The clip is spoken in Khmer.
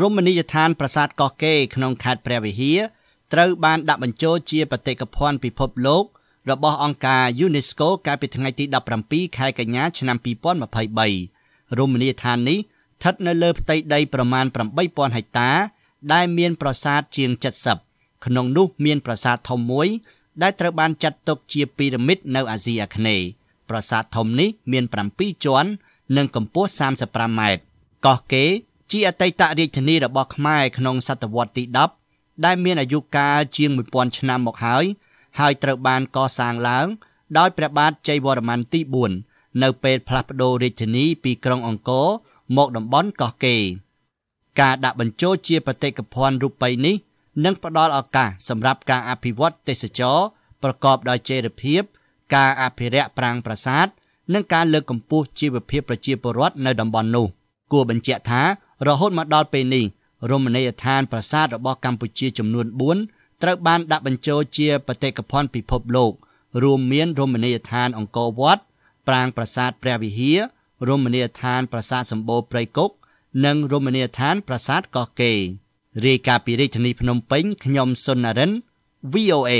រមណីយដ្ឋានប្រាសាទកោះកេរក្នុងខេត្តព្រះវិហារត្រូវបានដាក់បញ្ចូលជាបេតិកភណ្ឌពិភពលោករបស់អង្គការ UNESCO កាលពីថ្ងៃទី17ខែកញ្ញាឆ្នាំ2023រមណីយដ្ឋាននេះស្ថិតនៅលើផ្ទៃដីប្រមាណ8000ហិកតា ដែលមានប្រាសាទជាង70ក្នុងនោះមានប្រាសាទធំមួយ ដែលត្រូវបានចាត់ទុកជាពីរ៉ាមីតនៅអាស៊ីអាគ្នេយ៍ប្រាសាទធំនេះមាន7ជាន់និងកម្ពស់35ម៉ែត្រកោះកេរ ជាអតីតរាជធានីរបស់ខ្មែរក្នុងសតវត្សទី10ដែលមានអាយុកាលជាង1000ឆ្នាំមកហើយ ហើយត្រូវបានកសាងឡើង ដោយព្រះបាទជ័យវរ្ម័នទី4នៅពេលផ្លាស់ប្តូររាជធានីពីក្រុងអង្គរមកតំបន់កោះកេរការដាក់បញ្ចូលជាបេតិកភណ្ឌរូបីនេះនឹងផ្ដល់ឱកាសសម្រាប់ការអភិវឌ្ឍទេសចរប្រកបដោយចីរភាព ការអភិរក្សប្រាង្គប្រាសាទនិងការលើកកម្ពស់ជីវភាពប្រជាពលរដ្ឋនៅតំបន់នោះគួរបញ្ជាក់ថា រហូតមកដល់ពេលនេះរមណីយដ្ឋានប្រាសាទរបស់កម្ពុជាចំនួន4ត្រូវបានដាក់បញ្ចូលជាបេតិកភណ្ឌពិភពលោក រួមមានរមណីយដ្ឋានអង្គរវត្តប្រាង្គប្រាសាទព្រះវិហាររមណីយដ្ឋានប្រាសាទសម្បូរព្រៃគុក និងរមណីយដ្ឋានប្រាសាទកោះកេររាយការណ៍ពីរាជធានីភ្នំពេញខ្ញុំសុននរិន VOA